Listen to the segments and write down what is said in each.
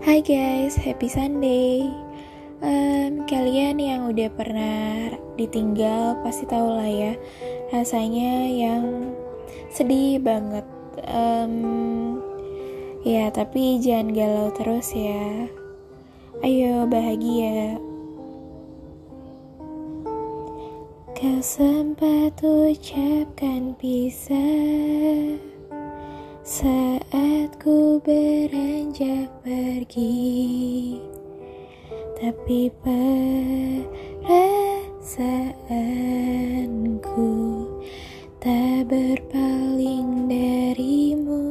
Hai guys, happy Sunday. Um, kalian yang udah pernah ditinggal pasti tahu lah ya rasanya yang sedih banget. Um, ya tapi jangan galau terus ya. Ayo bahagia. Kau sempat ucapkan pisah saat ku beranjak pergi Tapi perasaanku Tak berpaling darimu.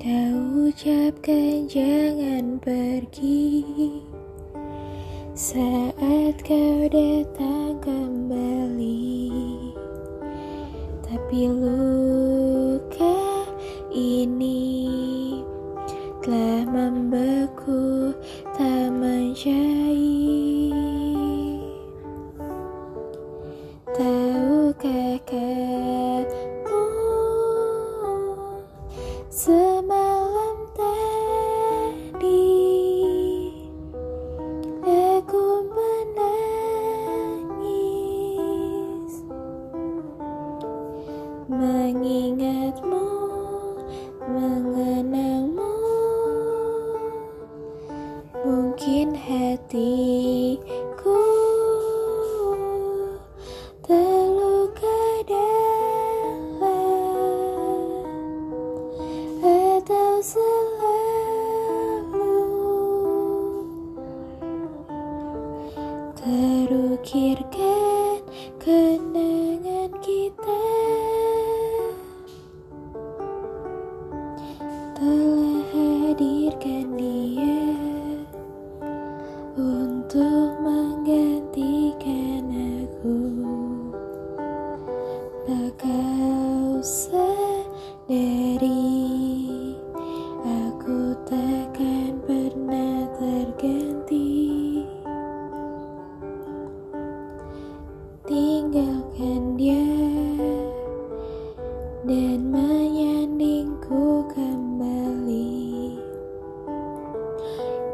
Kau ucapkan jangan pergi. Saat kau datang kembali Tapi luka mencair Tahukah kamu semalam tadi. Aku menangis. Mengingatmu hatiku. Terluka dalam atau selalu. Terukirkan kenangan kita. Telah hadirkan dia tinggalkan dia dan menyandingku kembali.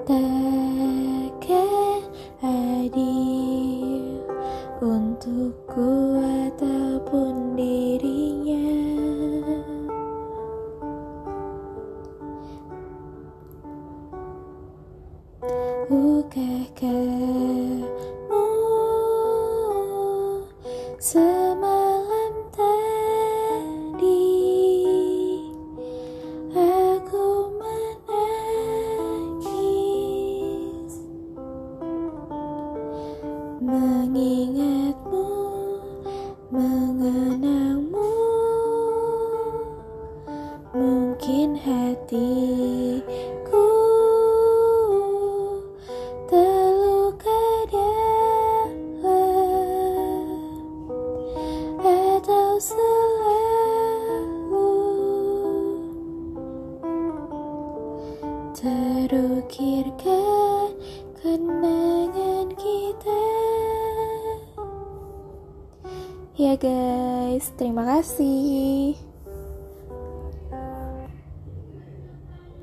Takkan adil untukku ataupun dirinya. Bukankah semalam tadi aku menangis. Mengingatmu mengenangmu. Mungkin hatiku selalu terukirkan kenangan kita. Ya guys terima kasih